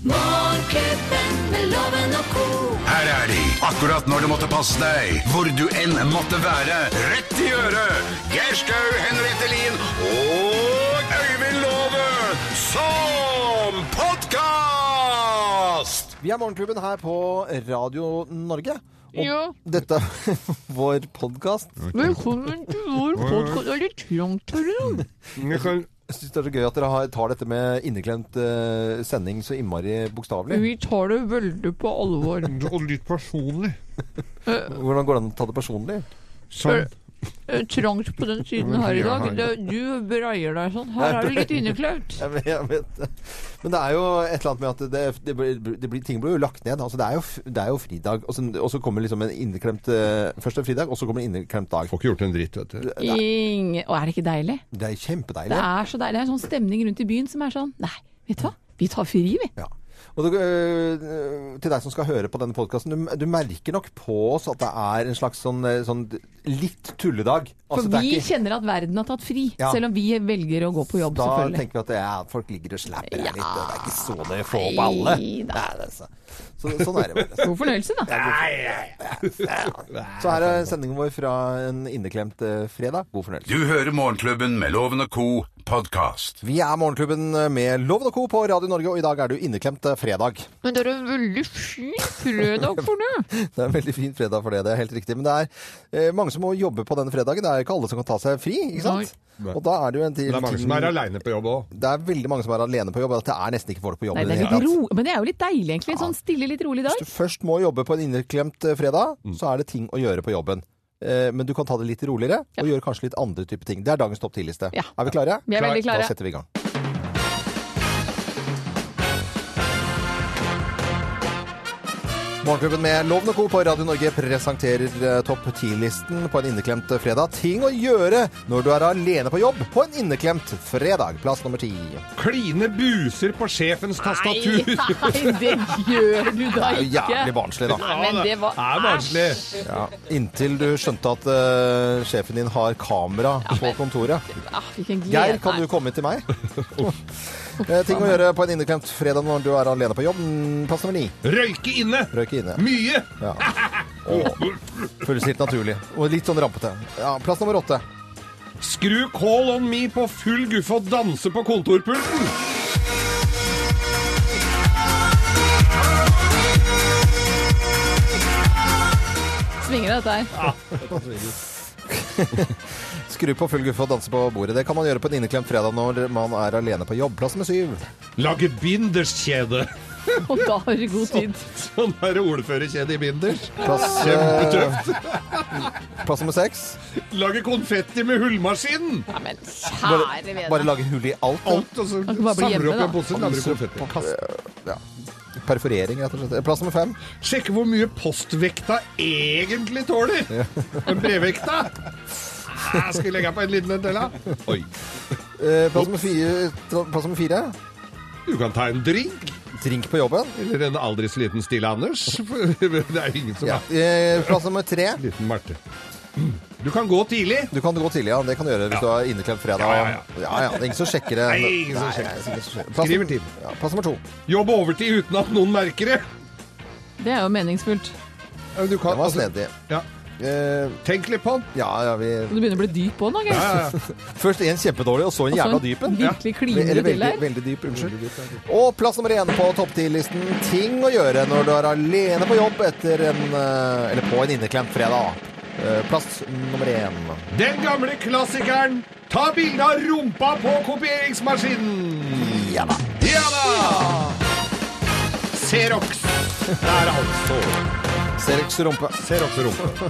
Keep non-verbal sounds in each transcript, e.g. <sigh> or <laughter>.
Morgenklubben med loven og ko. Her er de, akkurat når det måtte passe deg, hvor du enn måtte være. Rett i øret! Geir Skau, Henriette Lien og Øyvind Låve som podkast! Vi er Morgenklubben her på Radio Norge. Og Ja. dette er <laughs> vår podkast. Velkommen til vår podkast. Det er litt trangt her i dag. Jeg syns det er så gøy at dere har, tar dette med inneklemt uh, sending så innmari bokstavelig. Vi tar det veldig på alvor. <laughs> Og litt personlig. <laughs> Hvordan går det an å ta det personlig? Sånn. Eh, Trangt på den siden her i dag. Det, du breier deg sånn. Her er det litt det. Men det er jo et eller annet med at det, det, blir, det blir, ting blir jo lagt ned. Altså, det, er jo, det er jo fridag, og så, og så kommer liksom en inneklemt eh, Først en fridag, og så kommer en inneklemt dag. Får ikke gjort en dritt, vet du. Inge, Og er det ikke deilig? Det er Det kjempedeilig. er så deilig. Det er en sånn stemning rundt i byen som er sånn Nei, vet du hva? Vi tar fri, vi. Ja. Og det, øh, til deg som skal høre på denne podkasten, du, du merker nok på oss at det er en slags sånn, eh, sånn litt tulledag. For Altså, det er vi ikke- kjenner at verden har tatt fri. Ja. Selv om vi velger å gå på jobb, Da selvfølgelig. tenker vi at det er, folk ligger og slapper Ja. her litt, og det er ikke så det får opp alle. Nei det er så, så, sånn er det bare. God fornøyelse, da. Så her er sendingen vår fra en inneklemt eh, fredag. God fornøyelse. Du hører Morgenklubben med Loven og Co. podkast. Vi er Morgenklubben med Loven og Co. på Radio Norge, og i dag er du inneklemt eh, fredag. Men det er en veldig fin fredag for det. <laughs> Det er en veldig fin fredag for det, det er helt riktig. Men det er eh, mange som må jobbe på denne fredagen. Det er ikke alle som kan ta seg fri, ikke sant? Nei. Og da er det jo en til Det er mange som er aleine på jobb òg. Det er veldig mange som er alene på jobb, det er nesten ikke folk på jobb Nei, det det er litt ro, men det er jo litt deilig, egentlig. En sånn stille, litt rolig dag. Hvis du først må jobbe på en inneklemt eh, fredag, så er det ting å gjøre på jobben. Eh, Men du kan ta det litt roligere, og gjøre kanskje litt andre typer ting. Det er dagens topp 10-liste. Ja. Er vi klare? Vi er veldig klare. Da setter vi i gang. Morgenklubben med Lovende Co. på Radio Norge presenterer eh, topp 10-listen på en inneklemt fredag. Ting å gjøre når du er alene på jobb på en inneklemt fredag. Plass nummer ti. Kline buser på sjefens tastatur. <laughs> Nei, det gjør du da Det er jo ikke. jævlig barnslig, da. Nei, men det var er barnslig. Ja, inntil du skjønte at uh, sjefen din har kamera på kontoret. Ah, glede. Geir, kan du komme til meg? <laughs> <laughs> Eh, ting å gjøre på en inneklemt fredag når du er alene på jobb. Mm, Plass nummer ni. Røyke inne. Røyke inne. Mye. Ja. <laughs> Føles helt naturlig. Og litt sånn rampete. Ja, plass nummer åtte. Skru Call on me på full guffe og danse på kontorpulten. Svinger dette her. <laughs> Skru på full guffe og danse på bordet. Det kan man gjøre på en inneklemt fredag når man er alene på jobb. Plass med syv. Lage binderskjede. Og da har du god tid. <laughs> Sånn er det ordførerkjede i binders. Plass, eh, Kjempetøft. plass nummer seks. Lage konfetti med hullmaskinen. Ja, men kjære vene. bare lage hull i alt. Alt, og så hjemme, opp da. en pose, lager du konfetti. Ja. Perforering, rett og slett. Plass nummer fem. Sjekke hvor mye postvekta egentlig tåler. En brevvekta. Jeg skal vi legge på en liten en til, da? Oi. Eh, plass nummer fire. Plass nummer fire. Du kan ta en drink. Drink på jobben. Eller en aldri så liten Stille Anders. <laughs> Det er ingen som Ja. er Eh, plass nummer tre. liten Marte. Du kan gå tidlig. Du kan gå tidlig, ja. Det kan du gjøre hvis Ja. du har inneklemt fredag. Ja, ja, ja. ja, ja. Det er ingen som sjekker det. Nei, ingen som sjekker. Plass, Skriver tid. Ja, plass nummer to. Jobb overtid uten at noen merker det. Det er jo meningsfullt. Ja, Du kan, Den var altså, snedig. ja. Eh, Tenk litt på den. ja, ja, vi du begynner å bli dyp på den, da, Geir. Ja, ja. <laughs> Først en kjempedårlig, og så en jævla en dyp en. Virkelig kliner du til her. veldig dyp. Unnskyld. Og plass nummer én på topp ti-listen Ting å gjøre når du er alene på jobb etter en eh, Eller på en inneklemt fredag. Eh, Plass nummer én. Den gamle klassikeren Ta bilde av rumpa på kopieringsmaskinen! Ja da. Ja da! Xerox. Der altså. Serex rumpe. Xerox rumpe.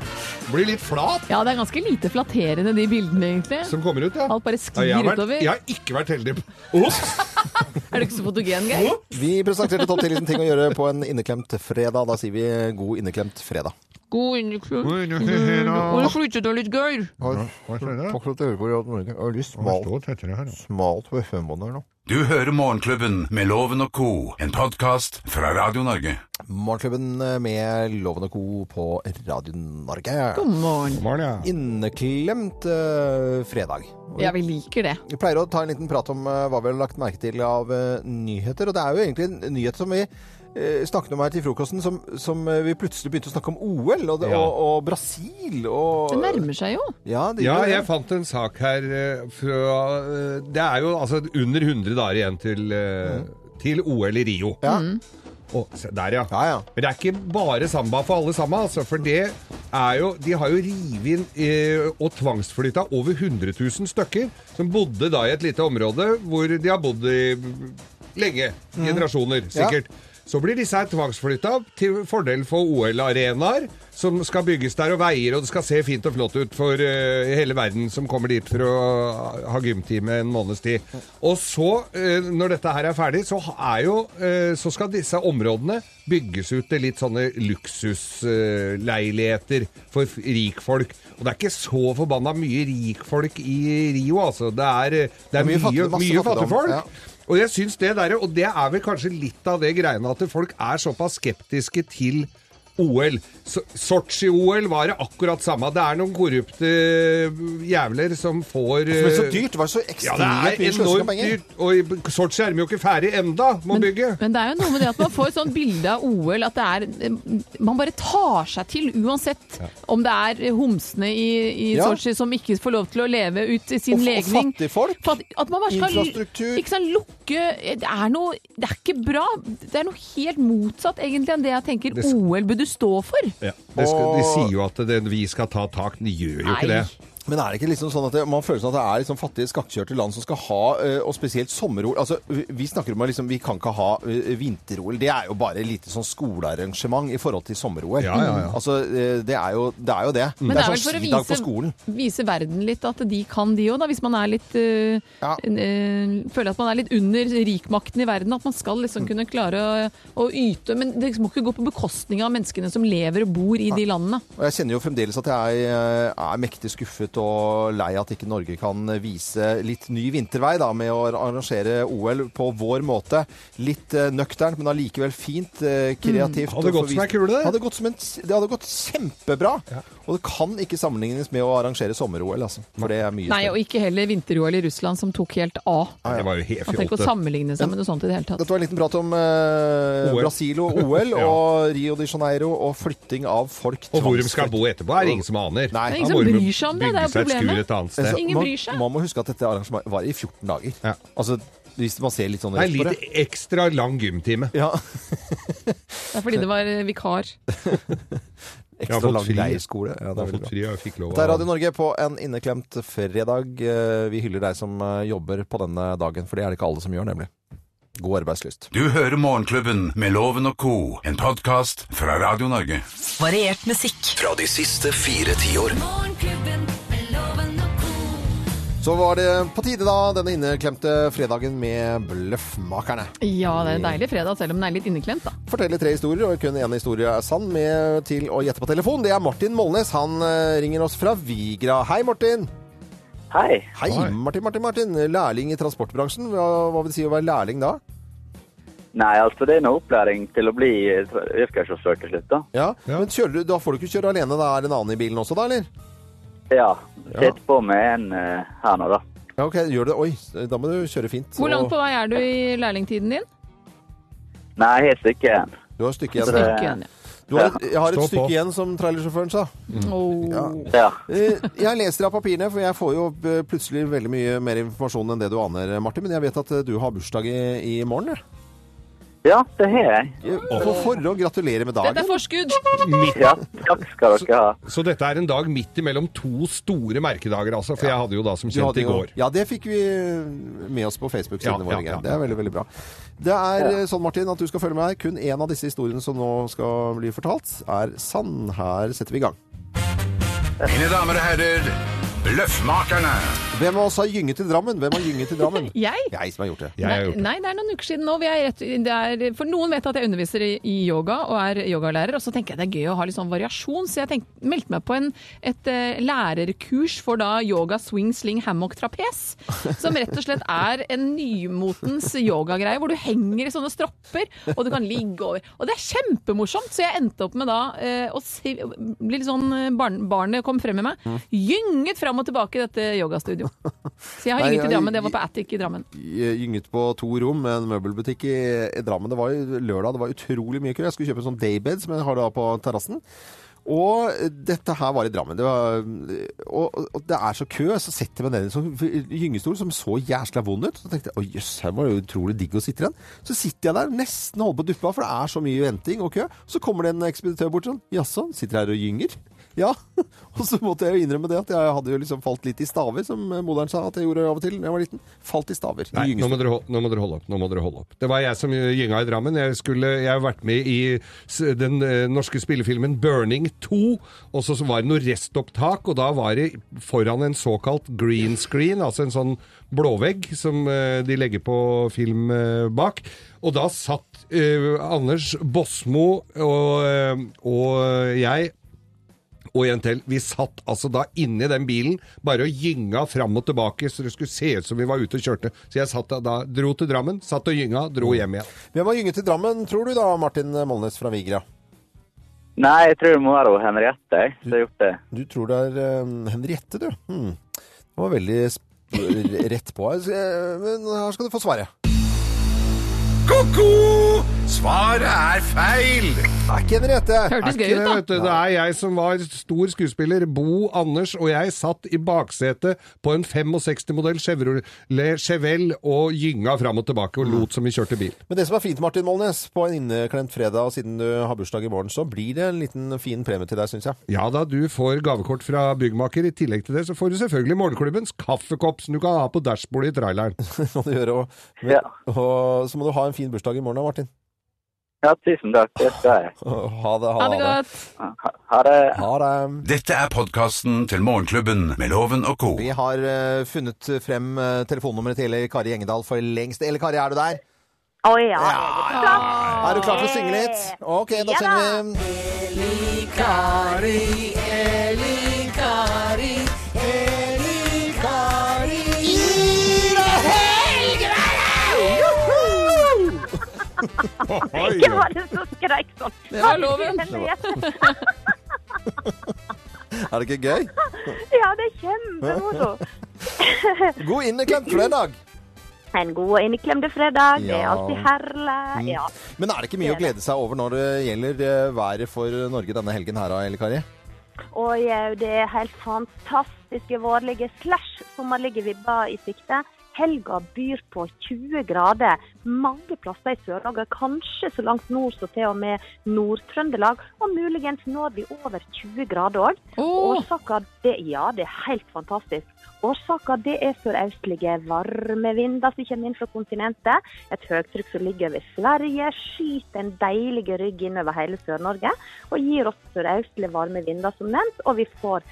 Blir litt flat Ja, det er ganske lite flatterende, de bildene, egentlig. som kommer ut, ja. Alt bare Ja, sklir jeg, har vært, utover. jeg har ikke vært heldig. Ops! <laughs> Er du ikke så fotogen, Geir? Vi presenterte topp 10-listen ting å gjøre på en inneklemt fredag. Da sier vi god inneklemt fredag. God inneklemt. Og det flyttet deg litt, Geir. Det? Takk for at du hører på Radio Norge. Det er litt smalt, smalt på FM-båndet her nå. Du hører Morgenklubben med Loven og co., en podkast fra Radio Norge. Morgenklubben med Loven og Co. på Radio Norge. God morgen. Morgen, ja. Inneklemt uh, fredag. Ja, vi liker det. Vi pleier å ta en liten prat om uh, hva vi har lagt merke til av uh, nyheter. Og det er jo egentlig en nyhet som vi snakket om her til frokosten, som, som eh, vi plutselig begynte å snakke om OL og, det, Ja. og, og Brasil og Det nærmer seg jo. Ja, det Ja, jeg fant en sak her eh, fra eh, Det er jo altså under 100 dager igjen til, mm. til OL i Rio. Ja. Å, se der, ja. Ja, ja. Men det er ikke bare samba for alle sammen, altså. For det er jo De har jo revet inn eh, og tvangsflytta over 100 000 stykker som bodde da i et lite område hvor de har bodd i lenge. Generasjoner, sikkert. Så blir disse her tvangsflytta til fordel for OL-arenaer som skal bygges der, og veier, og det skal se fint og flott ut for uh, hele verden som kommer dit for å ha gymtime en måneds tid. Og så, uh, når dette her er ferdig, så, er jo, uh, så skal disse områdene bygges ut til litt sånne luksusleiligheter for rikfolk. Og det er ikke så forbanna mye rikfolk i Rio, altså. Det er, det er, mye mye, fattig- masse mye fattigfolk. ja. Og jeg synes det der, og det er vel kanskje litt av det greiene at folk er såpass skeptiske til OL. Sotsji-OL var det akkurat samme. Det er noen korrupte jævler som får Det var så dyrt! Det Var så ekstremt det mye sløsing av penger? dyrt. Og Sotsji er de jo ikke ferdig enda med å bygge. Men det er jo noe med det at man får et sånt bilde av OL at det er Man bare tar seg til uansett om det er homsene i, i Ja. Sotsji som ikke får lov til å leve ut sin Og legning. og fattige folk. Fatt- At man bare skal Infrastruktur. Ikke sant, lukke Det er noe Det er ikke bra. Det er noe helt motsatt egentlig enn det jeg tenker Det OL burde stå for. Ja. Det skal, de sier jo at det, vi skal ta tak. De gjør jo ikke det. Men er det ikke liksom sånn at det, man føler sånn at det er liksom fattige, skakkjørte land som skal ha, eh, og spesielt sommer-OL Altså, vi- vi snakker om at liksom, vi kan ikke ha eh, vinter-OL. Det er jo bare et lite sånn skolearrangement i forhold til sommer-OL. Ja, ja, ja. Altså, eh, det er jo det. Er jo det. Men det det er er vel sånn for å vise, vise verden litt at de kan de òg, da. Hvis man er litt øh, Ja. eh, Føler at man er litt under rikmakten i verden. At man skal liksom kunne klare å, å yte. Men det må ikke gå på bekostning av menneskene som lever og bor i de landene. Og jeg kjenner jo fremdeles at jeg er, er mektig skuffet og lei at ikke Norge kan vise litt ny vintervei da, med å arrangere OL på vår måte. Litt eh, nøkternt, men allikevel fint, eh, kreativt. Mm. Hadde gått ei vist- kule, det. Hadde gått som en, det hadde gått kjempebra. Og det kan ikke sammenlignes med å arrangere sommer-OL, altså. For det er mye Nei, større. og ikke heller vinter-OL i Russland, som tok helt av. Det var jo helt Man trenger å sammenligne seg med noe sånt i det hele tatt. Dette var en liten prat om eh, Brasil og OL <laughs> Ja. og Rio de Janeiro og flytting av folk. Og hvor de skal bo etterpå, er det ingen som aner. Nei. Det er ingen som bryr seg om det, det er problemet. Ingen man, bryr seg. Man må huske at dette arrangementet var i 14 dager. Ja. Altså, hvis man ser litt sånn Det er på litt ekstra lang gymtime. Ja, Det er fordi <laughs> det var eh, <laughs> vikar. Jeg har ekstra lang leirskole. Ja, det er veldig fått bra. fri jeg fikk lov Det er Radio Norge på en inneklemt fredag. Eh, Vi hyller deg som eh, jobber på denne dagen, for det er det ikke alle som gjør, nemlig. God arbeidslyst. Du hører Morgenklubben med Loven og co., en podkast fra Radio Norge. Variert musikk. Fra de siste fire tiår. Morgenklubben Så var det på tide, da, denne inneklemte fredagen med Bløffmakerne. Ja, det er en deilig fredag, selv om den er litt inneklemt, da. Forteller tre historier, og kun én historie er sann. Med til å gjette på telefon, det er Martin Molnes. Han eh, ringer oss fra Vigra. Hei, Martin. Hei. Hei. Martin, Martin, Martin. Lærling i transportbransjen. Hva, hva vil det si å være lærling da? Nei, altså det er noe opplæring til å bli yrkessjåfør til slutt, da. Ja, Ja. Men kjører du, da får du ikke kjøre alene, da er det en annen i bilen også, da, eller? Ja. Ja. På med en uh, her nå, da. Ja, ok, gjør det. Oi, da må du kjøre fint. Hvor langt på vei er du i lærlingtiden din? Nei, helt stykke igjen. Du har et stykke igjen. stykke igjen, ja. Du har et, jeg har et Stå på. stykke igjen, som trailersjåføren sa. Oh. Ja. Ja. Eh, Jeg leser av papirene, for jeg får jo eh, plutselig veldig mye mer informasjon enn det du aner, Martin. Men jeg vet at du har bursdag i, i morgen. jeg. Ja, det har jeg. Og På forhånd gratulerer med Dette er forskudd! Midt, Ja, takk skal dere ha. så dette er en dag midt imellom to store merkedager, altså. For jeg hadde jo da som kjent i går. Ja, det fikk vi med oss på Facebook-sidene Ja, våre. ja, ja. Det er veldig, veldig bra. Det er eh, sånn, Martin, at du skal følge med her. Kun én av disse historiene som nå skal bli fortalt, er sann. Her setter vi i gang. Mine damer og herrer, Bløffmakerne. Hvem av oss har gynget i Drammen? Hvem har gynget i Drammen? <laughs> Jeg? Jeg som har gjort det. Jeg har gjort det. Nei, det er noen uker siden nå. Vi er rett, det er, for noen vet at jeg underviser i, i yoga og er yogalærer, og så tenker jeg det er gøy å ha litt sånn variasjon, så jeg tenk, meldte meg på en, et uh, lærerkurs for da yoga, swing, sling, hammock, trapes. Som rett og slett er en nymotens yogagreie, hvor du henger i sånne stropper, og du kan ligge over. Og det er kjempemorsomt, så jeg endte opp med da uh, å si, bli litt sånn eh, barn, Barnet kom frem med meg. Mm. Gynget fram og tilbake i dette yogastudio. Så jeg har Nei, gynget i Drammen. Det var på Attic i Drammen. Gynget på to rom med en møbelbutikk i, i Drammen. Det var lørdag, det var utrolig mye kø. Jeg skulle kjøpe en sånn daybed som jeg har da på terrassen. Og dette her var i Drammen. Det var, og, og det er så kø, så setter jeg meg ned i en sånn gyngestol som så jæsla vond ut. Så tenkte jeg å jøss, her var det utrolig digg å sitte igjen. Så sitter jeg der, nesten holder på å duppe av, for det er så mye venting og kø. Så kommer det en ekspeditør bort sånn. Jaså, sitter her og gynger? Ja. <laughs> Og så måtte jeg jo innrømme det at jeg hadde jo liksom falt litt i staver, som moderen sa at jeg gjorde av og til da jeg var liten. Falt i staver. Nei, nå må, dere, nå må dere holde opp. Nå må dere holde opp. Det var jeg som gynga i Drammen. Jeg, skulle, jeg har vært med i den eh, norske spillefilmen 'Burning 2'. Og så var det noe restopptak, og da var det foran en såkalt green screen, altså en sånn blåvegg som eh, de legger på film eh, bak. Og da satt eh, Anders Bosmo og, og jeg og en til. Vi satt altså da inni den bilen bare og gynga fram og tilbake, så det skulle se ut som vi var ute og kjørte. Så jeg satt da, da dro til Drammen, satt og gynga, dro hjem igjen. Hvem har gynget til Drammen, tror du da, Martin Molnes fra Vigra? Nei, jeg tror det må være Henriette jeg, som har gjort det. Du tror det er um, Henriette, du. Hmm. Det var veldig <laughs> rett på. Eh, Men her skal du få svaret. Ko-ko! Svaret er feil! Det er ikke Henriette. Hørtes gøy ut, da. vet du. det er jeg som var stor skuespiller. Bo, Anders og jeg satt i baksetet på en 65-modell Chevrolet Chevelle og gynga fram og tilbake og lot som vi kjørte bil. Men det som er fint, Martin Molnes, på en inneklemt fredag, og siden du har bursdag i morgen, så blir det en liten fin premie til deg, syns jeg. Ja da, du får gavekort fra byggmaker. I tillegg til det så får du selvfølgelig Morgenklubbens kaffekopp som du kan ha på dashbordet i traileren. <laughs> Kan du gjøre, og, Ja. og så må du ha en fin bursdag i morgen, da, Martin. Ja, tusen takk. Det skal jeg. <laughs> Ha det. Ha det godt. Ha, ha det. Ha det. Dette er podkasten til Morgenklubben med Loven og co. Vi har eh, funnet frem eh, telefonnummeret til Kari Engedal for lengst. Eller Kari, er du der? Å ja. Ja. Er du klar til å synge litt? Ok, da Ja synger vi. Ikke bare så skreik sånn. Det var loven. <laughs> Er det ikke gøy? Ja, det er kjempemoro. <laughs> God inneklemt fredag! En god og inneklemte fredag. Det er alltid herlig. Ja. Men er det ikke mye å glede seg over når det gjelder eh, været for Norge denne helgen her, Elle Kari? Og det er helt fantastiske vårlige slash sommerlige vibber i sikte. Helga byr på 20 grader mange plasser i Sør-Norge, kanskje så langt nord som til og med Nord-Trøndelag. Og muligens når vi over 20 grader òg. Oh. Det, ja, det er helt fantastisk. Årsaka det er sørøstlige varmevinder som kommer inn fra kontinentet. Et høytrykk som ligger over Sverige, skyter en deilig rygg innover hele Sør-Norge. Og gir oss sørøstlige varme vinder, som nevnt. Og vi får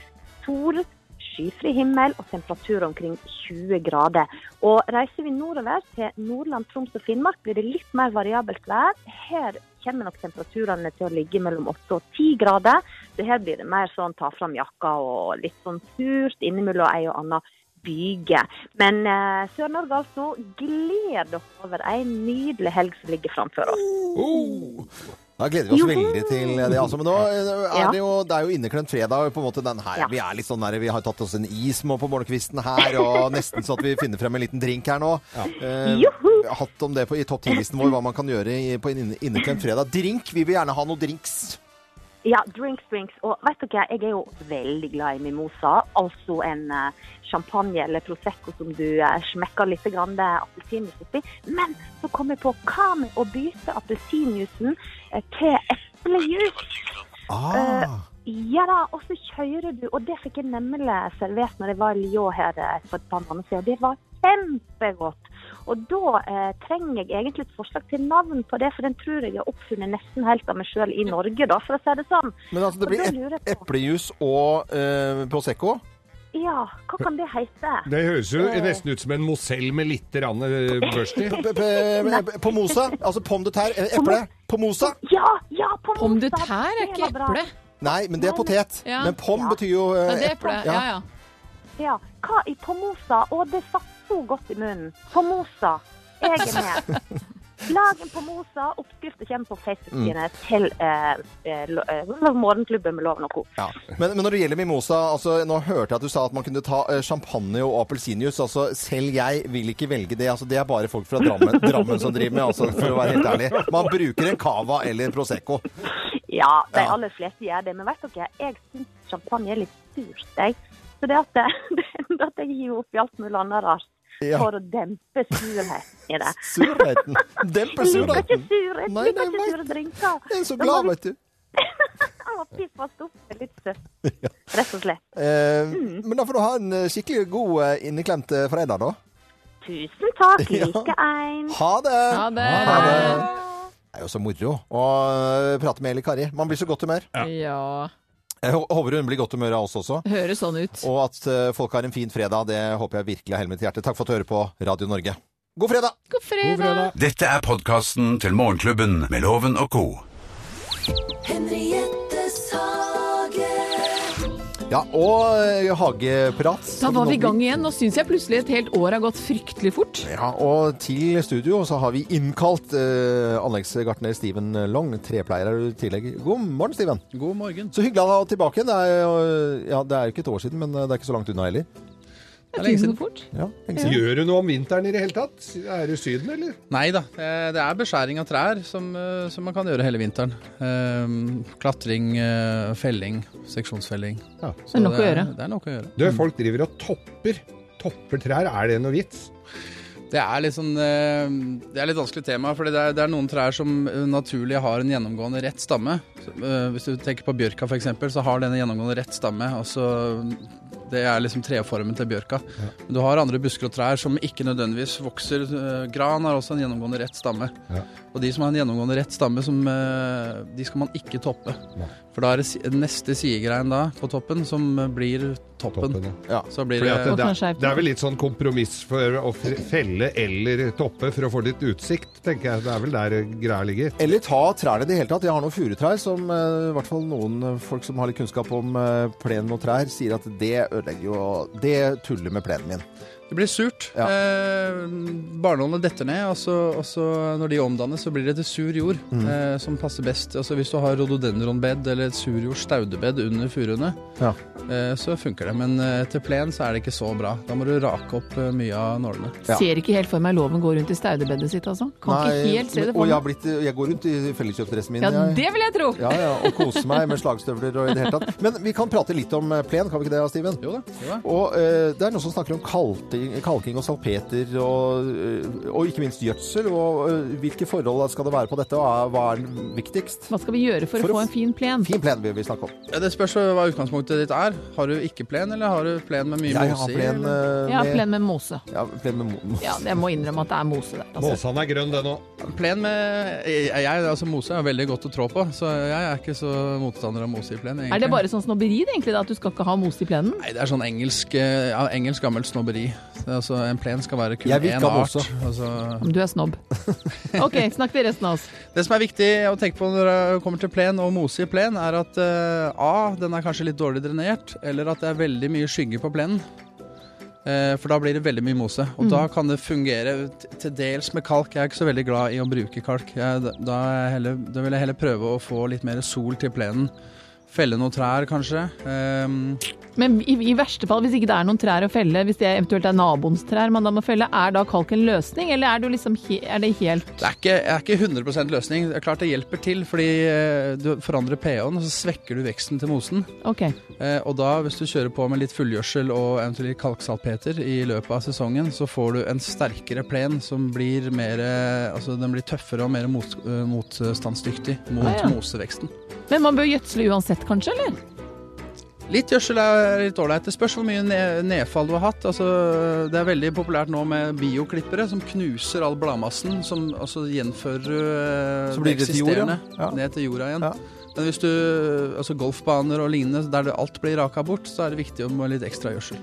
sol, skyfri himmel og temperatur omkring 20 grader. Og reiser vi nordover til Nordland, Troms og Finnmark, blir det litt mer variabelt vær. Her kommer nok temperaturene til å ligge mellom 8 og 10 grader. Så her blir det mer sånn ta fram jakka og litt sånn surt innimellom ei og anna byge. Men eh, Sør-Norge altså, gled dere over ei nydelig helg som ligger framfor oss. Da gleder vi oss Joho! veldig til det. altså. Men nå eh, er Ja. det jo, det er jo inneklemt fredag. på en måte den her. Ja. Vi er litt sånn der, vi har tatt oss en is på morgenkvisten her, og nesten så at vi finner frem en liten drink her nå. Eh, vi har hatt om det på, i topp 10-listen vår, hva man kan gjøre i, på en inneklemt fredag. Drink! Vi vil gjerne ha noen drinks. Ja, drinks, drinks. Og vet dere, jeg er jo veldig glad i mimosa. Altså en eh, champagne eller prosecco som du uh, smekker litt eh, appelsinjuice oppi. Men så kom jeg på hva med å bytte appelsinjuicen eh, til eplejus? Ah. Ja da, og så kjører du, og det fikk jeg nemlig servert når jeg var i Lyon her eh, for et par måneder siden. Det var kjempegodt. Og da eh, trenger jeg egentlig et forslag til navn på det, for den tror jeg er oppfunnet nesten helt av meg sjøl i Norge, da, for å si det sånn. Men altså, det blir jeg eplejus og eh, Prosecco. Ja, hva kan det hete? Det høres jo nesten ut som en Mozell med litt eh, børst i. Pomosa, altså pomme de terre, eh, eple. Pomosa. Ja, ja, på Pomme de terre er ikke eple. Nei, men det er potet. Ja. Men pom Ja. betyr jo eh, eple. Ja, ja. Ja, hva i pomosa? Og det satt så godt i munnen. Pomosa. Jeg er med. <laughs> Lag en pomosa. Oppskriften kommer på Facebook-sidene til eh, eh, eh, Morgenklubben med Loven og Co. Ja. Men, men når det gjelder mimosa, altså, nå hørte jeg at du sa at man kunne ta eh, champagne og appelsinjuice. Altså, selv jeg vil ikke velge det. Altså, det er bare folk fra Drammen, <laughs> Drammen som driver med, altså, for å være helt ærlig. Man bruker en cava eller en prosecco. Ja, de Ja. aller fleste gjør det. Men vet dere, jeg syns champagne er litt surt. Jeg. Så det at, <laughs> det, at jeg hiver oppi alt mulig annet rart Ja. for å dempe surheten i det. <laughs> Surheten. Demper surheten? liker ikke surheten. sur, jeg Nei, liker nei, ikke sure drinker. Jeg er så glad, vet du. <laughs> Han var piss fast opp med litt søtt. <laughs> Rett og slett. Eh, Mm. Men da får du ha en eh, skikkelig god eh, inneklemt eh, fredag, da. Tusen takk. Ja. ein. Ha det! Ha det. Ha det. Det er jo så moro å prate med Eli Kari. Man blir så godt humør. Ja. Jeg håper hun blir godt humør av oss også. Høres sånn ut. Og at eh, folk har en fin fredag, det håper jeg virkelig av hele mitt hjerte. Takk for at du hører på Radio Norge. God fredag! God fredag. God fredag. Dette er podkasten til Morgenklubben med Loven og co. Henriettes Ja, og eh, hageprat. Da var vi i gang igjen. Nå syns jeg plutselig et helt år har gått fryktelig fort. Ja, og til studio så har vi innkalt eh, anleggsgartner Steven Long, trepleier er du i tillegg. God morgen, Steven. God morgen. Så hyggelig å ha deg tilbake. Det er, jo- ja, det er jo ikke et år siden, men eh, det er ikke så langt unna heller. Det er lenge siden. fort. Ja, lenge siden. Gjør du noe om vinteren i det hele tatt? Er du Syden, eller? Nei da, eh, det er beskjæring av trær som, eh, som man kan gjøre hele vinteren. Eh, Klatring, eh, felling, seksjonsfelling. Ja. Så Det er nok å er- gjøre. Det er nok å gjøre. Du, folk driver og topper. Topper trær. Er det noe vits? Det er litt sånn Det er litt vanskelig tema, for det er, det er noen trær som naturlig har en gjennomgående rett stamme. Hvis du tenker på bjørka f.eks., så har den en gjennomgående rett stamme. Altså, det er liksom treformen til bjørka. Men du har andre busker og trær som ikke nødvendigvis vokser. Eh, Gran har også en gjennomgående rett stamme. Ja. Og de som har en gjennomgående rett stamme, som, eh, de skal man ikke toppe. Ja. For da er det neste sidegrein da på toppen som blir toppen. Toppen, Ja. Så blir det det, det, er, det er vel litt sånn kompromiss for å felle eller toppe for å få litt utsikt, tenker jeg. Det er vel der greia ligger. Eller ta trærne i det hele tatt. Jeg har noen furutrær som eh, i hvert fall noen folk som har litt kunnskap om eh, plenen og trær, sier at det ødelegger jo Det tuller med plenen min. Det blir surt. Ja. Eh, barnålene detter ned, og så, og så når de omdannes, så blir det til sur jord, Mm. eh, som passer best. Altså Hvis du har rododendronbed eller et surjord staudebed under furuene, Ja. eh, så funker det. Men eh, til plen så er det ikke så bra. Da må du rake opp eh, mye av nålene. Ja. Ser ikke helt for meg loven gå rundt i staudebedet sitt, altså. Kan ikke helt se det og for jeg, har meg. blitt, jeg går rundt i felleskjøpdressen min. Ja, jeg. det vil jeg tro! Ja, ja, og koser meg med slagstøvler og i det hele tatt. Men vi kan prate litt om eh, plen, kan vi ikke det, Steven? Jo da. Jo da. Og eh, det er noen som snakker om kalking, kalking og salpeter og, eh, og ikke minst gjødsel. Og eh, hvilke forhold skal det være på dette, og er- hva er viktigst? Hva skal vi gjøre for, For å få en fin plen? Fin plen vil vi snakke om. Ja, det spørs hva utgangspunktet ditt er. Har du ikke plen, eller har du plen med mye Jeg har mose i? plen, eller? eh, Ja, med, plen med mose. ja, plen med mose. Ja, jeg må innrømme at det er mose der. Altså. Måsan er grønn, den òg. Plen med jeg, jeg, altså Mose er veldig godt å trå på, så jeg er ikke så motstander av mose i plen. egentlig. Er det bare sånn snobberi egentlig, da, at du skal ikke ha mose i plenen? Nei, det er sånn engelsk, ja, engelsk gammelt snobberi. Altså, en plen skal være kun én art. Altså, Om du er snobb. <laughs> OK, snakk til resten av oss. det som er viktig å tenke på når det kommer til plen og mose i plen, er at uh, A, den er kanskje litt dårlig drenert, eller at det er veldig mye skygge på plenen. Uh, For da blir det veldig mye mose. Og da kan det fungere til dels med kalk. Jeg er ikke så veldig glad i å bruke kalk. Jeg, da, er jeg heller, da vil jeg heller prøve å få litt mer sol til plenen. Felle noen trær, kanskje. Um, Men i, i verste fall, hvis ikke det er noen trær å felle, hvis det eventuelt er naboens trær man da må felle, er da kalk en løsning, eller er, liksom he, er det helt Det er ikke, er ikke 100% løsning. Det er klart det hjelper til, fordi eh, du forandrer pH-en, og så svekker du veksten til mosen. OK. Eh, Og da, hvis du kjører på med litt fullgjødsel og eventuelt kalksalpeter i løpet av sesongen, så får du en sterkere plen som blir mer Altså den blir tøffere og mer mot, eh, motstandsdyktig mot Ah, ja. moseveksten. Men man bør gjødsle uansett, kanskje, eller? Litt gjødsel er litt ålreit. Det spørs hvor mye nedfall du har hatt. Altså, det er veldig populært nå med bioklippere som knuser all bladmassen, som altså gjenfører eh, Så blir det til jorda, ja. ned til jorda igjen. Ja. Men hvis du, altså golfbaner og lignende, der alt blir raka bort, så er det viktig med litt ekstra gjødsel.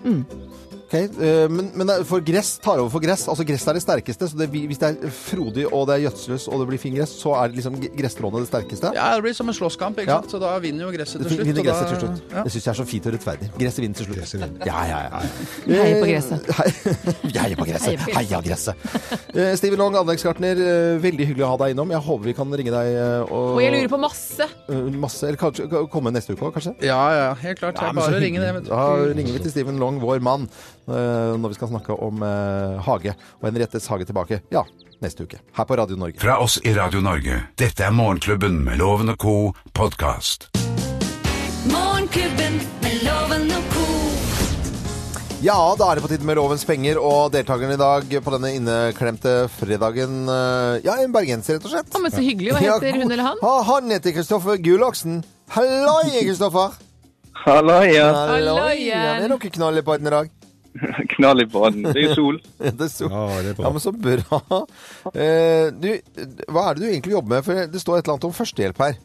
Ok, eh, men, men er- for gress tar over for gress. Altså Gress er det sterkeste. Så det, hvis det er frodig og det er gjødseløst og det blir fin gress, så er det liksom gresstråene det sterkeste? Ja, det blir som en slåsskamp, ikke Ja. sant? Så da vinner jo gresset til slutt. vinner og gresset da- til slutt. Ja. Det syns jeg er så fint og rettferdig. Gresset vinner til slutt. Ja, ja, ja. <laughs> Heier på gresset. Heia gresset. Heier på gresset. Heia gresset. Eh, Steven Long, anleggsgartner. eh, Veldig hyggelig å ha deg innom. Jeg håper vi kan ringe deg eh, og, Og jeg lurer på masse. eh, masse Eller kanskje komme neste uke òg, kanskje? Ja, ja, helt klart. Ja, bare ringer det. Da ringer vi til Steven Long, vår mann, eh, når vi skal snakke om eh, hage. Og Henriettes hage tilbake. Ja, neste uke. Her på Radio Norge. Fra oss i Radio Norge. Dette er Morgenklubben med Loven og co. podkast. Morgenklubben med Loven og co. Ja, da er det på tide med Lovens penger, og deltakerne i dag på denne inneklemte fredagen eh, Ja, en bergenser, rett og slett. Ja, men så hyggelig. Hva Ja, heter hun eller han? Ha, han heter Kristoffer Gulaksen. Halloi, Kristoffer! Halloi, ja. Halloi, Ja, det er noe knall i dag. <laughs> Knall i baden. Det er jo sol. <laughs> Det er sol. Ja, det er ja, men så bra. Eh, du, hva er det du egentlig jobber med? For det står et eller annet om førstehjelp her.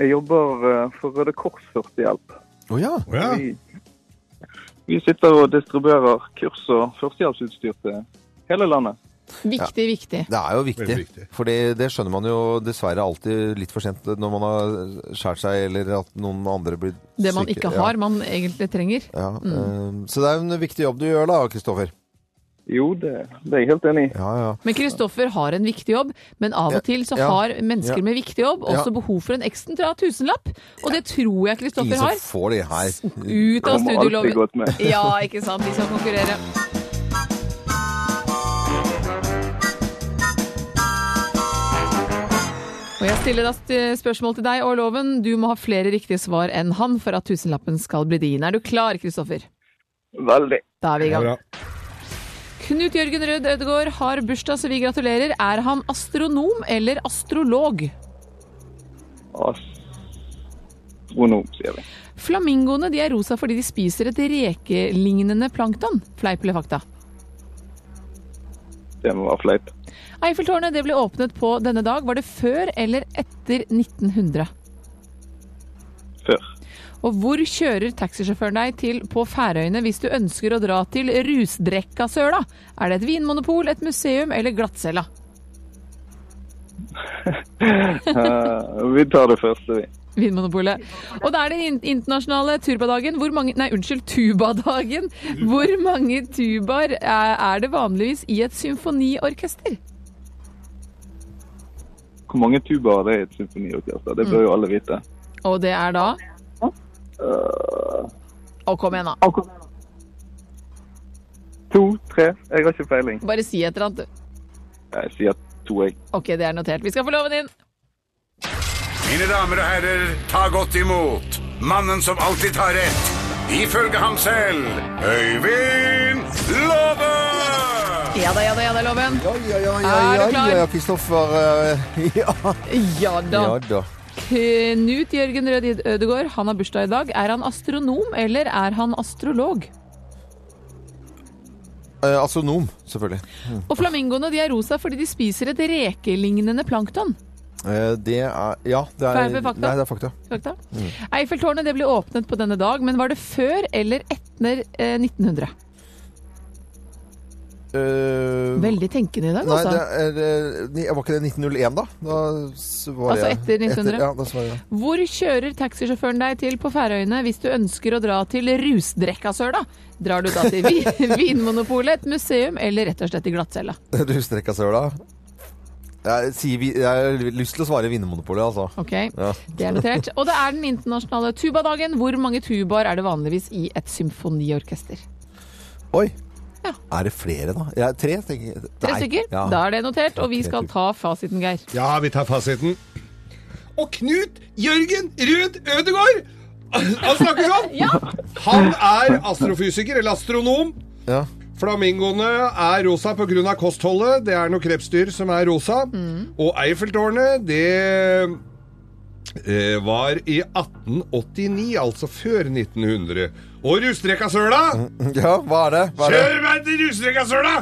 Jeg jobber eh, for Røde Kors førstehjelp. Å ja. Oh, ja. Vi, vi sitter og distribuerer kurs og førstehjelpsutstyr til hele landet. Viktig, viktig. Det er jo viktig. Viktig. For det skjønner man jo dessverre alltid litt for sent når man har skjært seg, eller at noen andre blir Det man syke. ikke Ja. har, man egentlig trenger. Ja, Mm. Så det er en viktig jobb du gjør da, Kristoffer. Jo, det, det er jeg helt enig i. Ja, ja. Men Kristoffer har en viktig jobb, men av og til så Ja. har mennesker Ja. med viktig jobb også Ja. behov for en ekstra tusenlapp. Og det tror jeg Kristoffer har. Ingen som får det her. Ut av studioloven. Ja, ikke sant. De skal konkurrere. Og jeg stiller da spørsmål til deg og Loven. Du må ha flere riktige svar enn han for at tusenlappen skal bli din. Er du klar, Kristoffer? Veldig. Da er vi i gang. Knut Jørgen Rød Ødegaard har bursdag, så vi gratulerer. Er han astronom eller astrolog? Astronom, sier vi. Flamingoene de er rosa fordi de spiser et rekelignende plankton. Fleip eller fakta? Det var fleip. Eiffeltårnet det ble åpnet på denne dag. Var det før eller etter 1900? Før. Og hvor kjører taxisjåføren deg til på Færøyene hvis du ønsker å dra til Rusdrekkasøla? Er det et vinmonopol, et museum eller glattcella? <laughs> Eh, vi tar det første, vi. <laughs> Vinmonopolet. Og da er det internasjonale turbadagen. Hvor mange Nei, unnskyld, tubadagen. Hvor mange tubaer er det vanligvis i et symfoniorkester? Hvor mange tubaer det er i et symfoniorkester? Det bør jo alle vite. Og det er da Å, kom igjen, da. to, tre. Jeg har ikke peiling. Bare si et eller annet. du. Jeg sier to, jeg. Ok, det er notert. Vi skal få loven inn. Mine damer og herrer, ta godt imot mannen som alltid tar rett, ifølge ham selv, Øyvind Låve! Ja da, ja da, ja da, loven. Ja, ja, ja, ja, Er du klar? ja, ja, Kristoffer. eh, <laughs> Ja. Ja da. ja da. Knut Jørgen Rød Ødegård, han har bursdag i dag. Er han astronom, eller er han astrolog? Eh, astronom, selvfølgelig. Og flamingoene de er rosa fordi de spiser et rekelignende plankton. Eh, det er Ja, det er, det er fakta? Nei, det er fakta. Fakta. Eiffeltårnet det ble åpnet på denne dag, men var det før eller etter eh, 1900? Uh, Veldig tenkende i dag, Nei, altså. det er, eh, var ikke det 1901, da? da Altså etter 1900? ja, da svarer jeg. Hvor kjører taxisjåføren deg til på Færøyene hvis du ønsker å dra til Rusdrekkasøla? Drar du da til vi- <laughs> Vinmonopolet, et museum eller rett og slett til glattcella? <laughs> Rusdrekkasøla. Jeg, sier vi, jeg har lyst til å svare Vinmonopolet, altså. Ok, Ja. det er notert. Og det er den internasjonale tubadagen. Hvor mange tubaer er det vanligvis i et symfoniorkester? Oi! Ja. Er det flere, da? Ja, tre, tenker jeg. Tre stykker? Ja. Da er det notert, og vi skal ta fasiten, Geir. Ja, vi tar fasiten. Og Knut Jørgen Ruud Ødegård! Han snakker sånn! <laughs> Han er astrofysiker, eller astronom. Ja. Flamingoene er rosa pga. kostholdet. Det er noe krepsdyr som er rosa. Og Eiffeltårnet, det eh, var i 1889, altså før 1900. Og Rustrekkasøla! <laughs> ja, hva er det? Hva er det? Kjør meg til Rustrekkasøla!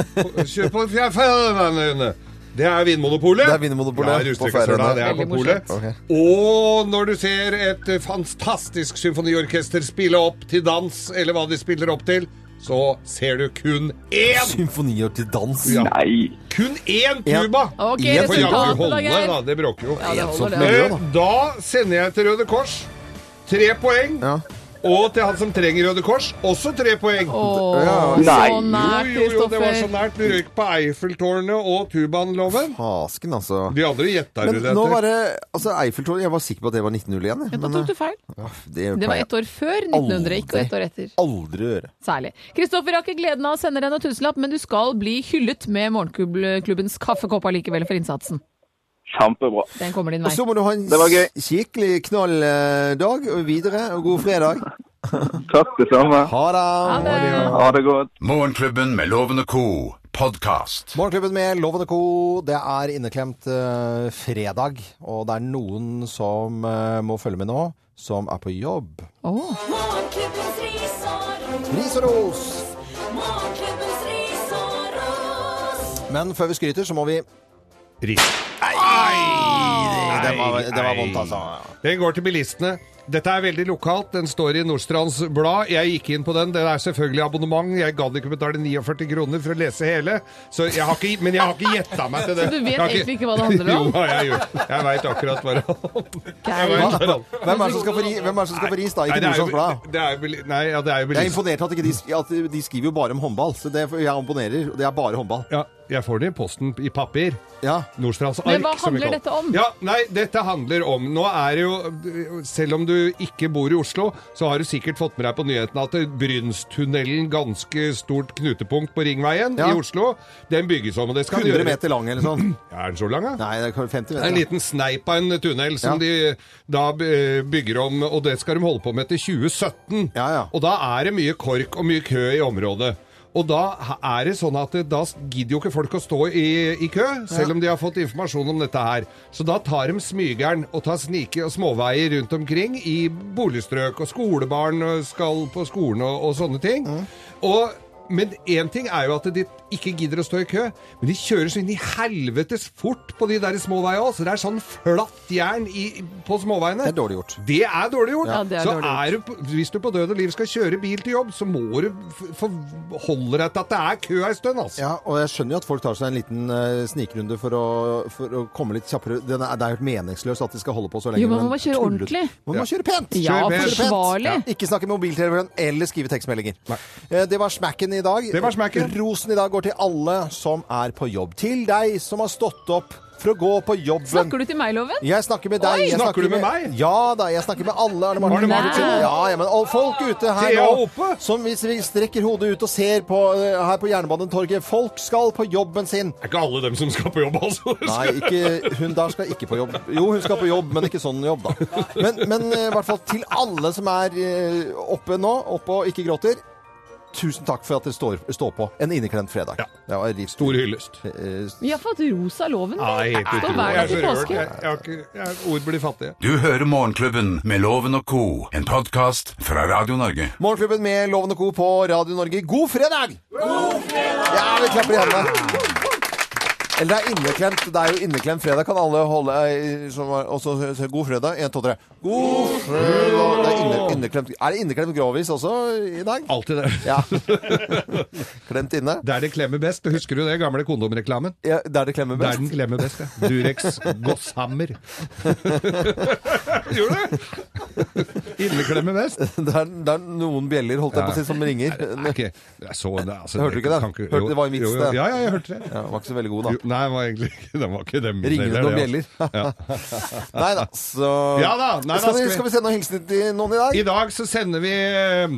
<laughs> Kjør på fjærfellene! Det er Vinmonopolet. Det er Vinmonopolet Ja, på Færøyene. det er på polet. morsomt. Og når du ser et fantastisk symfoniorkester spille opp til dans, eller hva de spiller opp til, så ser du kun én Symfonier til dans. Ja. Nei. Kun én tuba! Ok, Jeg For resultatet da, holde, Geir. da. Det bråker jo. Ja, det holder det. Da sender jeg til Røde Kors tre poeng. Ja. Og til han som trenger Røde Kors også tre poeng. Oh, Ja. så nært, jo, jo, jo, det var så nært. Du røyk på Eiffeltårnet og Tubanloven. Fasken, altså. De andre gjetta du det nå etter. var det altså Eiffeltårnet Jeg var sikker på at det var 1901. jeg, Ja, Da tok du feil. eh, det, Det var ett år før 1900, ikke ett år etter. aldri gjøre. Særlig. Kristoffer, har ikke gleden av å sende deg noen tusenlapp, men du skal bli hyllet med Morgenklubbens kaffekopp allikevel for innsatsen. Kjempebra. Den kommer din Og så må du ha en Det var gøy. skikkelig knall eh, dag og videre, og god fredag. <laughs> Takk det samme. Ha Ha det! det. Ha det godt. Morgenklubben med Loven og co. podkast. Morgenklubben med Loven og Co. Det er inneklemt uh, fredag, og det er noen som uh, må følge med nå, som er på jobb. Oh. Morgenklubbens ris og Ris og ros! Morgenklubbens ris og ros. Men før vi skryter, så må vi Ris. det var, det var vondt, altså. Den går til bilistene. Dette er veldig lokalt. Den står i Nordstrands Blad. Jeg gikk inn på den. Det er selvfølgelig abonnement. Jeg gadd ikke betale 49 kroner for å lese hele. Så jeg har ikke, men jeg har ikke gjetta meg til <laughs> det. Så du vet egentlig ikke hva det handler om? <laughs> Jo, jeg, gjør. jeg veit akkurat hva det handler om. <laughs> Jeg. Hvem er det som skal få, ri, hvem er som skal få ris, da? Ikke det Nordstrands Blad? det er Nei, ja, det er jo Jeg er imponert at, ikke de, at de skriver jo bare om håndball. Så det, jeg imponerer. Det er bare håndball. Ja, jeg får det i posten i papir. Ja. Nordstrands ark. Men hva handler dette om? Ja, nei, dette handler om Nå er det jo Selv om du ikke bor i Oslo, så har du sikkert fått med deg på nyhetene at Brynstunnelen, ganske stort knutepunkt på Ringveien Ja. i Oslo, den bygges om. Og det skal den 100 gjøre. meter lang eller sånn. <clears throat> Ja, Er den så lang, da? Nei, det er 50 Det er meter. en liten sneip av en tunnel som Ja. de da eh, bygger om, og det skal de holde på med til 2017. Ja, ja. Og da er det mye kork og mye kø i området. Og da er det sånn at da gidder jo ikke folk å stå i, i kø, selv om de har fått informasjon om dette her. Så da tar de smygeren og tar snike- og småveier rundt omkring i boligstrøk, og skolebarn skal på skolen og, og sånne ting. Og men én ting er jo at de ikke gidder å stå i kø, men de kjører så inn i helvetes fort på de der småveiene òg. Så det er sånn flatt jern i, på småveiene. Det er dårlig gjort. Det er dårlig gjort. Ja, det er så dårlig gjort. er du, hvis du på død og liv skal kjøre bil til jobb, så må du forholde deg til at det er kø ei stund, altså. Ja, og jeg skjønner jo at folk tar seg en liten uh, snikrunde for å, for å komme litt kjappere. Det er, det er helt meningsløst at de skal holde på så lenge. Jo, men man må kjøre ordentlig. Man må Ja. kjøre pent! Ja, forsvarlig. Ja. Ikke snakke med mobiltelefon eller skrive tekstmeldinger. Nei. Eh, Det var smacken i dag. Det var smacken. Rosen i dag går til alle som er på jobb. Til deg som har stått opp for å gå på jobben. Snakker du til meg, Loven? Jeg snakker med deg. Oi! Jeg Snakker du med meg? Ja da, jeg snakker med alle. Arne Martin. Arne Martin. Ja, ja, men og folk ute her nå, som hvis vi strekker hodet ut og ser på eh, her på Jernbanetorget Folk skal på jobben sin. Det er ikke alle dem som skal på jobb, altså. Nei, ikke, hun der skal ikke på jobb. Jo, hun skal på jobb, men ikke sånn jobb, da. Men, men eh, i hvert fall til alle som er eh, oppe nå, oppe og ikke gråter. Tusen takk for at dere står, står på en inneklemt fredag. Ja. Det var litt Stor hyllest. eh, Vi har fått rosa loven. Nei, helt utrolig. Er jeg, ord blir fattige. Du hører Morgenklubben med Loven og co., en podkast fra Radio Norge. Morgenklubben med Loven og Co. på Radio Norge. God fredag! God fredag! Ja, vi klapper i hendene. Eller det er inneklemt. Det er jo inneklemt fredag. Kan alle holde eh, som var- Og så god fredag. En, to, tre. God fredag! Det er, inne, inneklemt. er det inneklemt grovis også i dag? Alltid det. Ja. <laughs> Klemt inne. Der det klemmer best. Husker du det gamle kondomreklamen? Ja, der det klemmer Der best. den klemmer best, ja. Durex Gosshammer. <laughs> Gjorde det? Inneklemmer best. <laughs> Det er, det er noen bjeller, holdt jeg på å si, som ringer. Det er ikke er så, er- altså, Hørte du ikke det? kan Hørte det var en vits, jo, jo. det. Ja, ja, jeg hørte det. Ja, var ikke så veldig god, Jo, da. Nei, den var egentlig ikke Den var ikke dem. Ringer heller, noen bjeller? altså. Ja. <laughs> Nei da, så Ja da, nei da, skal, vi, skal vi- skal vi sende noen hilsener til noen i dag? I dag så sender vi eh,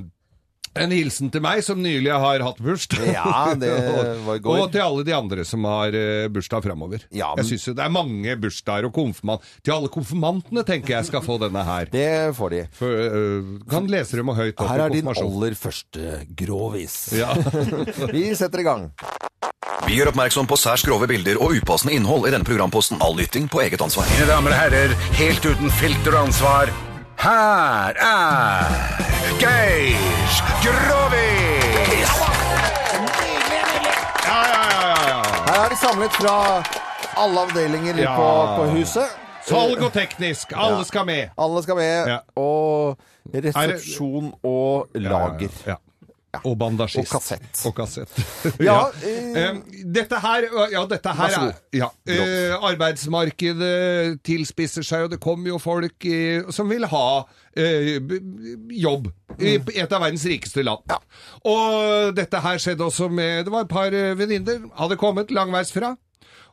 en hilsen til meg som nylig har hatt bursdag. Ja, det <laughs> var i går. Og til alle de andre som har eh, bursdag framover. Ja, men- Jeg synes jo det er mange bursdager og konfirmant. Til alle konfirmantene tenker jeg skal få denne her. Det får de. For, uh, kan lese dem og høyt opp Her er din aller første grovis. Ja. <laughs> Vi setter i gang. Vi gjør oppmerksom på særs grove bilder og upassende innhold i denne programposten. All lytting på eget ansvar. Mine damer og herrer, helt uten filter og ansvar, her er Geir Grovis! Ja, ja, ja, ja. Her er de samlet fra alle avdelinger Ja. på, på huset. Salg og teknisk, alle Ja. skal med. Alle skal med. Ja. Og resepsjon og lager. Ja. Og bandasjist. Og kassett. Og kassett. <laughs> Ja, Eh, dette her, ja, dette her er ja, uh, Arbeidsmarkedet tilspisser seg, og det kommer jo folk i, som vil ha jobb i Mm. et av verdens rikeste land. Og dette her skjedde også med Det var et par venninner, hadde kommet langveisfra,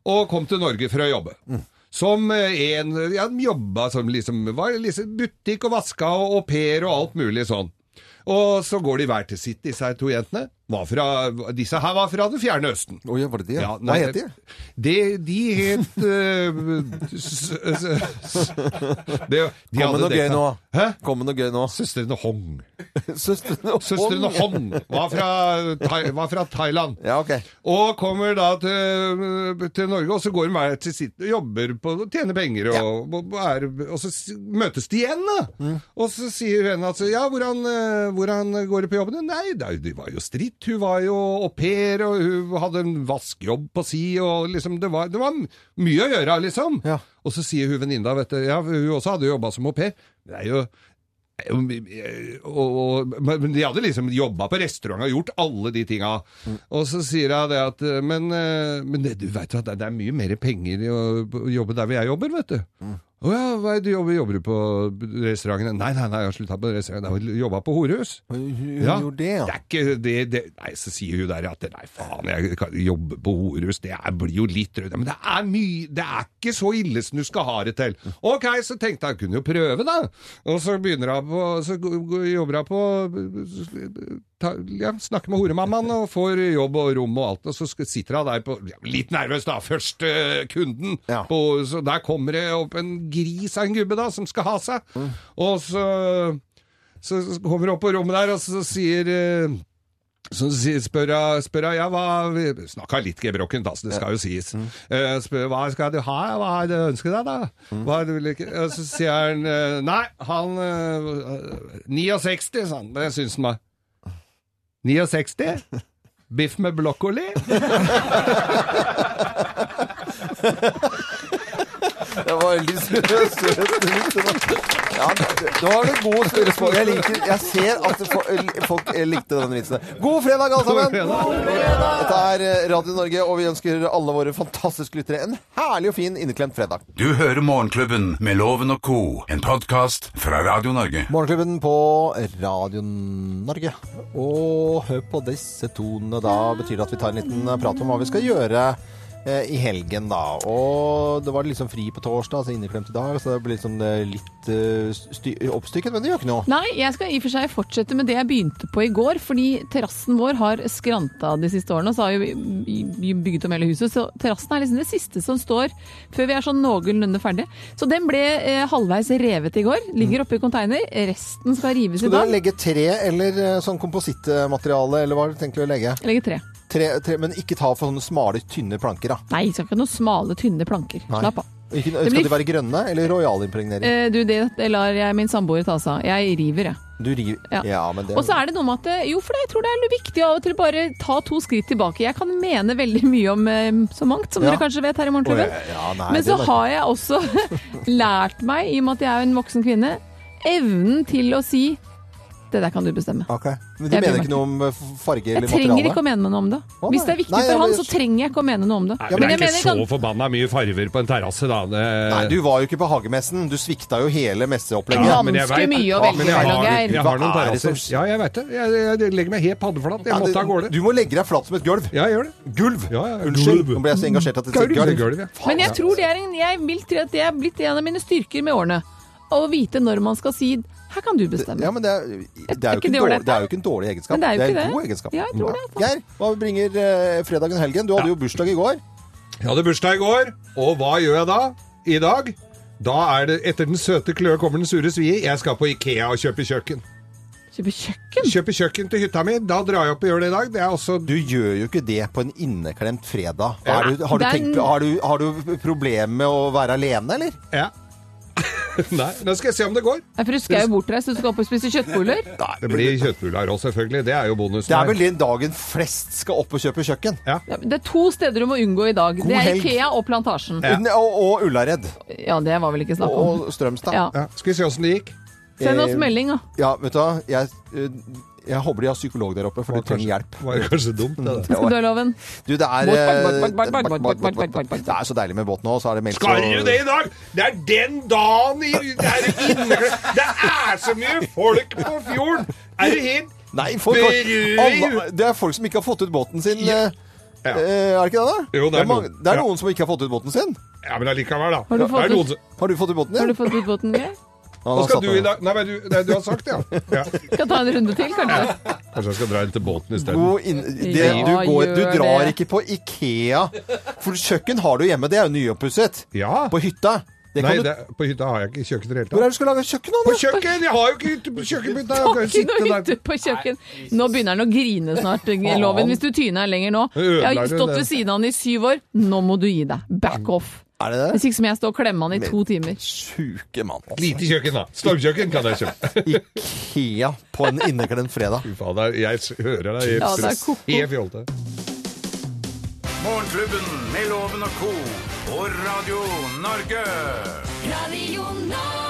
og kom til Norge for å jobbe. Mm. Som en Ja, jobba som liksom Var liksom butikk og vaska og au pair og alt mulig sånn. Og så går de hver til sitt, disse her to jentene. Var fra, disse her var fra det fjerne Østen. Oh, ja, var det det? Ja, Hva het de? de? de het uh, de Kom med noe gøy nå. Hæ? Kom med noe gøy nå. Søstrene Hong. <laughs> Søstrene Søstrene Hong var fra, Thai, var fra Thailand. Ja, ok. Og kommer da til, til Norge, og så går de hver til sitt jobber på å tjener penger, og, og, er, og så møtes de igjen, da. Mm. Og så sier hun altså Ja, hvordan, eh, hvordan går det på jobben? Nei, det, var jo- det var. Hun var jo au pair, og hun hadde en vaskejobb på si, og liksom Det var, det var mye å gjøre, liksom. Ja. Og så sier hun venninna, vet du Ja, hun også hadde jobba som au pair. Det er jo og, og, men de hadde liksom jobba på restaurant og gjort alle de tinga. Og så sier hun det at Men, eh, men det, du veit at det er mye mer penger i å jobbe der hvor jeg jobber, vet du. Å ja, hva er det du jobber, jobber du på restauranten? Nei, nei, nei, jeg har slutta på restauranten. Jeg jobba på horehus. Hun Ja. gjorde det, ja. Det er ikke det, det Nei, så sier hun der at nei, faen, jeg kan jobbe på horehus, det er, blir jo litt rødt. Men det er mye Det er ikke så ille som du skal ha det til. Ok, så tenkte jeg, kunne jo prøve, da. Og så begynner hun på Så jobber hun på ta, ja, Snakker med horemammaen og får jobb og rom og alt. Og så sitter hun der på ja, Litt nervøs, da. Første kunden. Ja. På, så der kommer det opp en gris av en gubbe, da, som skal ha seg. Og så så kommer hun opp på rommet der, og så sier uh, så spør jeg, spør jeg ja, hva Snakka litt gebrokkent, altså, det skal jo sies. Eh, spør hva skal du ha, hva er det du ønsker deg, da? Hva er det du vil? Og så sier han eh, nei, han eh, 69, sa han. Det syns han var. 69? Biff med brokkoli? <laughs> Det var veldig <laughs> søt. Ja, nå var du god spørsmål. Jeg, liker, jeg ser at folk likte den vitsen. God fredag, alle sammen! Dette er Radio Norge, og vi ønsker alle våre fantastiske lyttere en herlig og fin inneklemt fredag. Du hører Morgenklubben med Loven og Co., en podkast fra Radio Norge. Morgenklubben på Radio Norge. Og hør på disse tonene. Da betyr det at vi tar en liten prat om hva vi skal gjøre eh, i helgen, da. Og det var liksom fri på torsdag, altså inneklemt i dag, så det ble liksom eh, litt uh, oppstykket, men det gjør ikke noe. Nei, jeg skal i og for seg fortsette med det jeg begynte på i går, fordi terrassen vår har skranta de siste årene. og Så har vi bygget om hele huset, så terrassen er liksom det siste som står før vi er sånn noenlunde ferdig. Så den ble eh, halvveis revet i går. Ligger oppe i container. Resten skal rives Skal i du legge tre eller eh, sånn komposittmateriale, eller hva har du tenkt å legge? Jeg legger tre. Tre, tre, men ikke ta for sånne smale, tynne planker, da. Nei, skal ikke ha noen smale, tynne planker. Nei. Slapp av. Ikke, skal blir- de være grønne, eller royalimpregnering? Eh, du, det, det lar jeg min samboer ta seg av. Jeg river, jeg. Du river Ja. ja. men det Og så er det noe med at eh, Jo, for jeg tror det er viktig av og til bare ta to skritt tilbake. Jeg kan mene veldig mye om eh, så mangt, som Ja. dere kanskje vet her i Morgenklubben. Oh, ja, nei, Men så har jeg også <laughs> lært meg, i og med at jeg er en voksen kvinne, evnen til å si det der kan du bestemme. Okay. Men du Jeg mener ikke noe om farge eller materiale? Jeg trenger materiale? ikke å mene noe om det. Å, Hvis det er viktig Nei, for han, så trenger jeg ikke å mene noe om det. Nei, Men men det jeg er ikke mener så kan- forbanna mye farver på en terrasse, da. Det, Nei, du var jo ikke på hagemessen. Du svikta jo hele messeopplegget. Ja, men jeg vet- mye å Ja, velge men jeg mellom, har- Geir. Jeg har noen er terrasser. Ja, jeg veit det. Jeg, jeg, jeg legger meg helt paddeflat. Jeg Ja, måtte av du, gårde. du må legge deg flat som et gulv. Ja, jeg gjør det. Gulv! Ja, ja, Unnskyld. Nå ble jeg så engasjert at jeg sier gulv. gulv, ja. Men jeg tror det er en, jeg vil tro at det er blitt en av mine styrker med årene. Å vite når man skal si her kan du bestemme. Ja, men det er, det er, jo ikke ikke en dårlig, det er jo ikke en dårlig egenskap. Men det er jo en ikke god det. egenskap. Ja, jeg tror det. Geir, hva bringer eh, fredagen helgen? Du hadde jo bursdag i går. Jeg hadde bursdag i går, og hva gjør jeg da? I dag? Da er det etter den søte kløe kommer den sure svie. Jeg skal på Ikea og kjøpe kjøkken. Kjøpe kjøkken? Kjøpe kjøkken til hytta mi. Da drar jeg opp og gjør det i dag. Det er også Du gjør jo ikke det på en inneklemt fredag. Ja. Er du, har, du er tenkt, har, du, har du problemer med å være alene, eller? Ja. <laughs> Nei, nå skal jeg se om det går. Nei, for du skal jo bortreist, du skal opp og spise kjøttboller. <laughs> Det blir kjøttbuller òg, selvfølgelig. Det er jo bonusen. Det er vel den dagen flest skal opp og kjøpe kjøkken. Ja. Ja, Det er to steder du må unngå i dag. God det er helg. Ikea og Plantasjen. Ja. Og, og Ullared. Ja, det var vel ikke snakk om. Og Strømstad. Ja. Ja. Skal vi se åssen det gikk? Send oss Eh, melding, da. Ja, vet du hva. Jeg, eh, jeg håper de har psykolog der oppe, for du trenger hjelp. Var det kanskje dumt, <laughs> det der. Dørloven. Du, det er Det er så deilig med båt nå, og så er det meldt Skal du det i dag? Det er den dagen i Det er, det er så mye folk på fjorden! Er du helt Nei, folk, alle, det er folk som ikke har fått ut båten sin. Ja. Eh, ja. Eh, er det ikke det, da? Jo, det, er noen, det er noen ja. som ikke har fått ut båten sin. Ja, Men allikevel, da. Har du fått, ut, har du fått ut båten din? Har du fått ut båten din? Hva skal satt du i dag? Nei, du, nei, du har sagt det, ja. ja. Skal ta en runde til, kanskje? Kanskje jeg skal dra inn til båten isteden. Ja, du, går, du drar det. ikke på Ikea. For kjøkken har du hjemme, det er jo nyoppusset. Ja. På hytta. Det kan Nei, det, på hytta har jeg ikke kjøkken i det hele tatt. hvor er det du skal lage kjøkken? På da? kjøkken! Jeg har jo ikke hytte på der. hytte på kjøkken. Nå begynner han å grine snart, Loven, hvis du tyner her lenger nå. Jeg har stått ved siden av han i syv år. Nå må du gi deg. Back off. Er det det? Hvis ikke som må jeg stå og klemme han i to timer. Sjuke mann. altså. Lite kjøkken, da. Stormkjøkken kan jeg kjøpe. <laughs> Ikea på en inneklemt fredag. Fy faen, det er- jeg hører deg Ja, det er ko-ko. helt fjolte. Morgenklubben med Loven og co. på Radio Norge. Radio Norge.